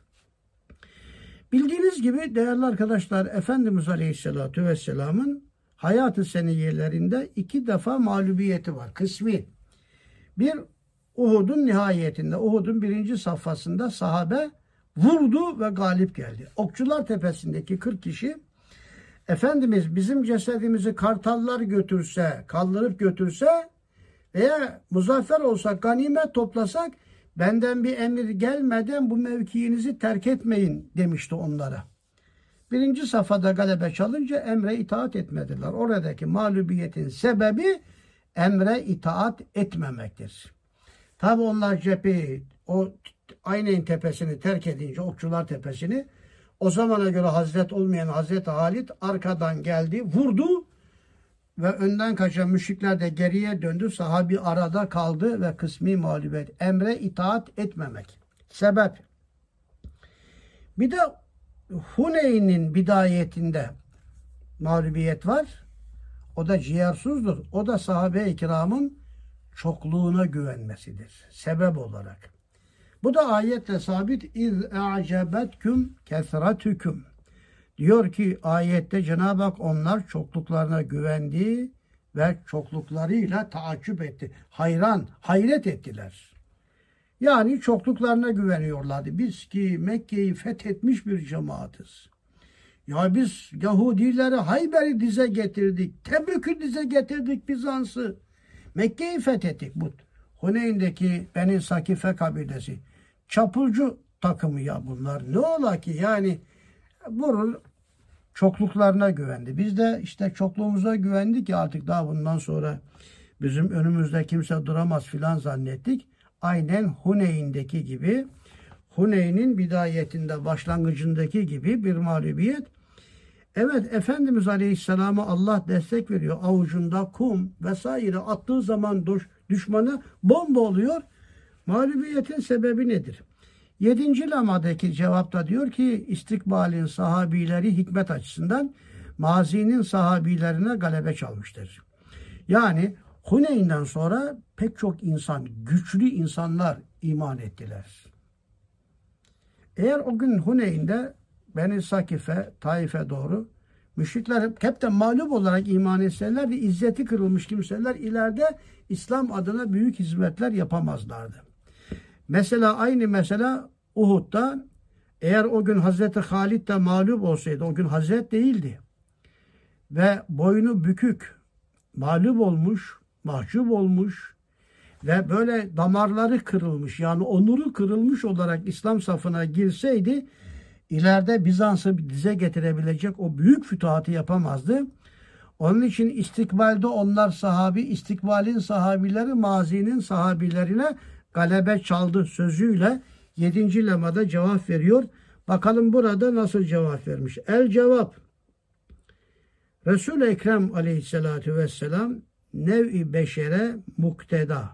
Bildiğiniz gibi değerli arkadaşlar Efendimiz Aleyhisselatü Vesselam'ın hayatı seniyelerinde iki defa mağlubiyeti var. Kısmi. Bir Uhud'un nihayetinde, Uhud'un birinci safhasında sahabe vurdu ve galip geldi. Okçular Tepesi'ndeki 40 kişi Efendimiz bizim cesedimizi kartallar götürse, kaldırıp götürse veya muzaffer olsak, ganimet toplasak benden bir emir gelmeden bu mevkiinizi terk etmeyin demişti onlara. Birinci safhada galebe çalınca emre itaat etmediler. Oradaki mağlubiyetin sebebi emre itaat etmemektir. Tabi onlar cepheyi o Aynen tepesini terk edince Okçular Tepesi'ni o zamana göre Hazret olmayan Hazreti Halit arkadan geldi, vurdu ve önden kaçan müşrikler de geriye döndü. Sahabi arada kaldı ve kısmi mağlubiyet. Emre itaat etmemek. Sebep. Bir de Huneyn'in bidayetinde mağlubiyet var. O da ciğersuzdur. O da sahabe-i kiramın çokluğuna güvenmesidir. Sebep olarak. Bu da ayetle sabit. İz e'cebetküm kesretüküm. Diyor ki ayette Cenab-ı Hak onlar çokluklarına güvendi ve çokluklarıyla taaccüp etti. Hayran, hayret ettiler. Yani çokluklarına güveniyorlardı. Biz ki Mekke'yi fethetmiş bir cemaatiz. Ya biz Yahudileri Hayber'i dize getirdik. Tebük'ü dize getirdik Bizans'ı. Mekke'yi fethettik. Bu Huneyn'deki Beni Sakife kabilesi. Çapulcu takımı ya bunlar. Ne ola ki yani bunun çokluklarına güvendi. Biz de işte çokluğumuza güvendik ki artık daha bundan sonra bizim önümüzde kimse duramaz filan zannettik. Aynen Huneyn'deki gibi Huneyn'in bidayetinde başlangıcındaki gibi bir mağlubiyet. Evet Efendimiz Aleyhisselam'a Allah destek veriyor. Avucunda kum vesaire attığı zaman düşmanı bomba oluyor. Mağlubiyetin sebebi nedir? Yedinci lamadaki cevapta diyor ki istikbalin sahabileri hikmet açısından mazinin sahabilerine galebe çalmıştır. Yani Huneyn'den sonra pek çok insan, güçlü insanlar iman ettiler. Eğer o gün Huneyn'de Beni Sakife, Taif'e doğru müşrikler hepten mağlup olarak iman etseler ve izzeti kırılmış kimseler ileride İslam adına büyük hizmetler yapamazlardı. Mesela aynı mesela Uhud'da eğer o gün Hazreti Halid de mağlup olsaydı, o gün Hazret değildi. ve boynu bükük, mağlup olmuş, mahcup olmuş ve böyle damarları kırılmış yani onuru kırılmış olarak İslam safına girseydi ileride Bizans'ı dize getirebilecek o büyük fütuhatı yapamazdı. Onun için istikbalde onlar sahabi, istikbalin sahabileri mazinin sahabilerine galebe çaldı sözüyle 7. lemada cevap veriyor. Bakalım burada nasıl cevap vermiş. El cevap. Resul-i Ekrem aleyhissalatü vesselam nev-i beşere mukteda.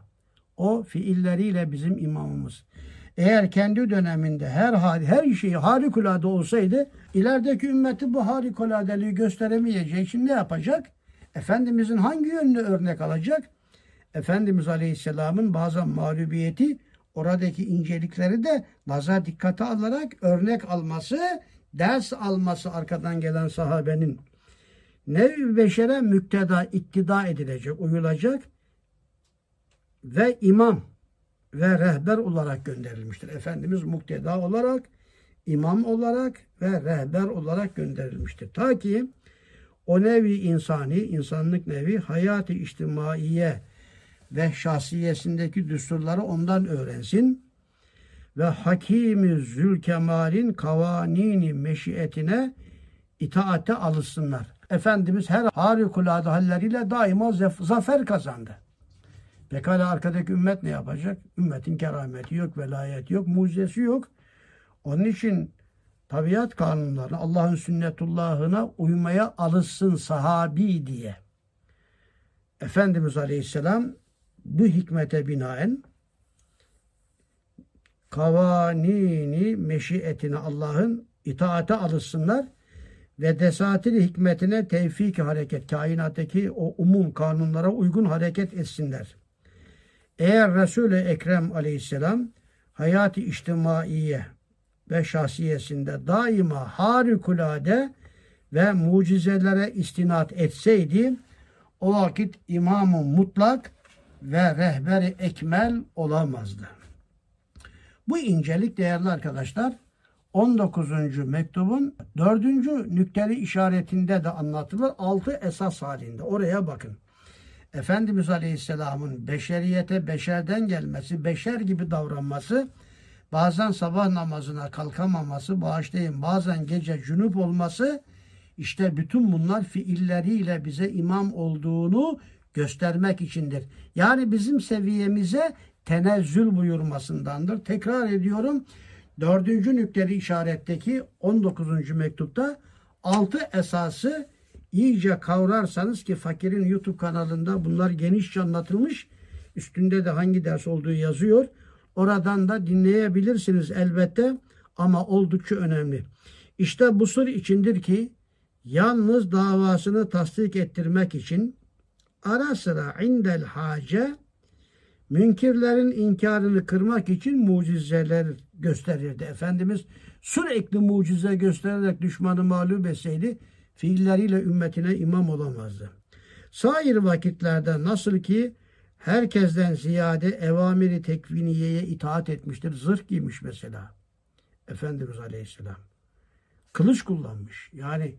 O fiilleriyle bizim imamımız. Eğer kendi döneminde her hali, her şeyi harikulade olsaydı ilerideki ümmeti bu harikuladeliği gösteremeyeceği için ne yapacak? Efendimizin hangi yönünü örnek alacak? Efendimiz Aleyhisselam'ın bazen mağlubiyeti oradaki incelikleri de nazar dikkate alarak örnek alması, ders alması arkadan gelen sahabenin nev beşere mükteda, iktida edilecek, uyulacak ve imam ve rehber olarak gönderilmiştir. Efendimiz mukteda olarak, imam olarak ve rehber olarak gönderilmiştir. Ta ki o nevi insani, insanlık nevi hayatı içtimaiye ve şahsiyesindeki düsturları ondan öğrensin ve Hakimi Zülkemal'in kavanini meşiyetine itaate alışsınlar. Efendimiz her harikulade halleriyle daima zafer kazandı. Pekala arkadaki ümmet ne yapacak? Ümmetin kerameti yok, velayeti yok, mucizesi yok. Onun için tabiat kanunlarına, Allah'ın sünnetullahına uymaya alışsın sahabi diye. Efendimiz Aleyhisselam bu hikmete binaen kavanini meşiyetine Allah'ın itaate alışsınlar ve desatir hikmetine tevfik hareket, kainattaki o umum kanunlara uygun hareket etsinler. Eğer Resul-i Ekrem aleyhisselam hayat-ı içtimaiye ve şahsiyesinde daima harikulade ve mucizelere istinat etseydi o vakit imamı mutlak ve rehberi ekmel olamazdı. Bu incelik değerli arkadaşlar 19. mektubun 4. nükteli işaretinde de anlatılır. 6 esas halinde. Oraya bakın. Efendimiz Aleyhisselam'ın beşeriyete beşerden gelmesi, beşer gibi davranması, bazen sabah namazına kalkamaması, bağışlayın bazen gece cünüp olması, işte bütün bunlar fiilleriyle bize imam olduğunu göstermek içindir. Yani bizim seviyemize tenezzül buyurmasındandır. Tekrar ediyorum. Dördüncü nükteli işaretteki 19. mektupta altı esası iyice kavrarsanız ki Fakir'in YouTube kanalında bunlar genişçe anlatılmış. Üstünde de hangi ders olduğu yazıyor. Oradan da dinleyebilirsiniz elbette ama oldukça önemli. İşte bu sır içindir ki yalnız davasını tasdik ettirmek için ara sıra indel hace münkirlerin inkarını kırmak için mucizeler gösterirdi. Efendimiz sürekli mucize göstererek düşmanı mağlup etseydi fiilleriyle ümmetine imam olamazdı. Sair vakitlerde nasıl ki herkesten ziyade evamiri tekviniyeye itaat etmiştir. Zırh giymiş mesela. Efendimiz Aleyhisselam. Kılıç kullanmış. Yani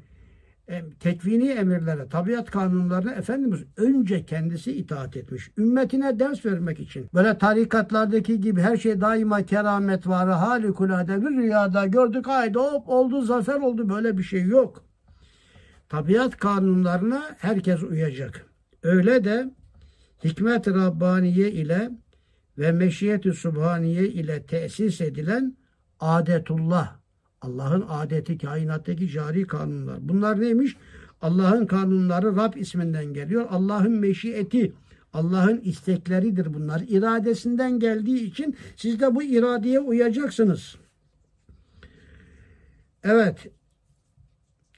tekvini emirlere, tabiat kanunlarına Efendimiz önce kendisi itaat etmiş. Ümmetine ders vermek için. Böyle tarikatlardaki gibi her şey daima keramet var. Harikulade bir rüyada gördük haydi hop oldu zafer oldu böyle bir şey yok. Tabiat kanunlarına herkes uyacak. Öyle de hikmet Rabbaniye ile ve meşiyet-i subhaniye ile tesis edilen adetullah Allah'ın adeti, kainattaki cari kanunlar. Bunlar neymiş? Allah'ın kanunları Rab isminden geliyor. Allah'ın meşiyeti, Allah'ın istekleridir bunlar. İradesinden geldiği için siz de bu iradeye uyacaksınız. Evet.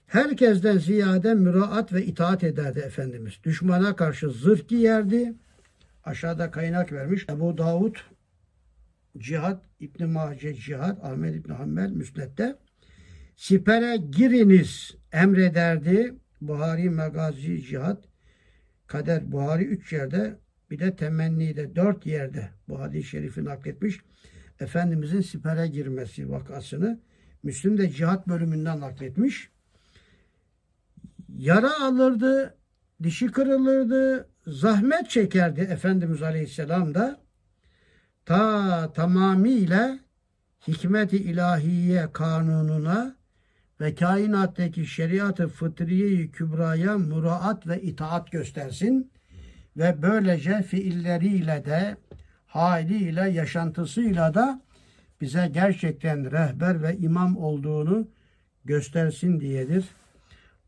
Herkesten ziyade müraat ve itaat ederdi Efendimiz. Düşmana karşı zırh giyerdi. Aşağıda kaynak vermiş. Ebu Davud Cihat İbn Mace Cihat Ahmet İbn Hanbel Müsned'de sipere giriniz emrederdi. Buhari Megazi Cihat Kader Buhari üç yerde bir de temennide dört yerde bu hadis-i şerifi nakletmiş. Efendimizin sipere girmesi vakasını Müslüm de cihat bölümünden nakletmiş. yara alırdı, dişi kırılırdı, zahmet çekerdi Efendimiz Aleyhisselam da ta tamamıyla hikmet-i ilahiye kanununa ve kainattaki şeriatı fıtriye-i kübraya muraat ve itaat göstersin ve böylece fiilleriyle de haliyle yaşantısıyla da bize gerçekten rehber ve imam olduğunu göstersin diyedir.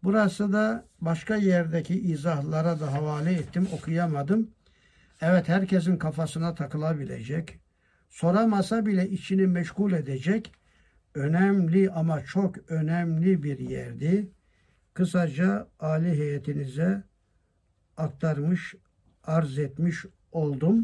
Burası da başka yerdeki izahlara da havale ettim, okuyamadım. Evet herkesin kafasına takılabilecek, soramasa bile içini meşgul edecek önemli ama çok önemli bir yerdi. Kısaca Ali heyetinize aktarmış, arz etmiş oldum.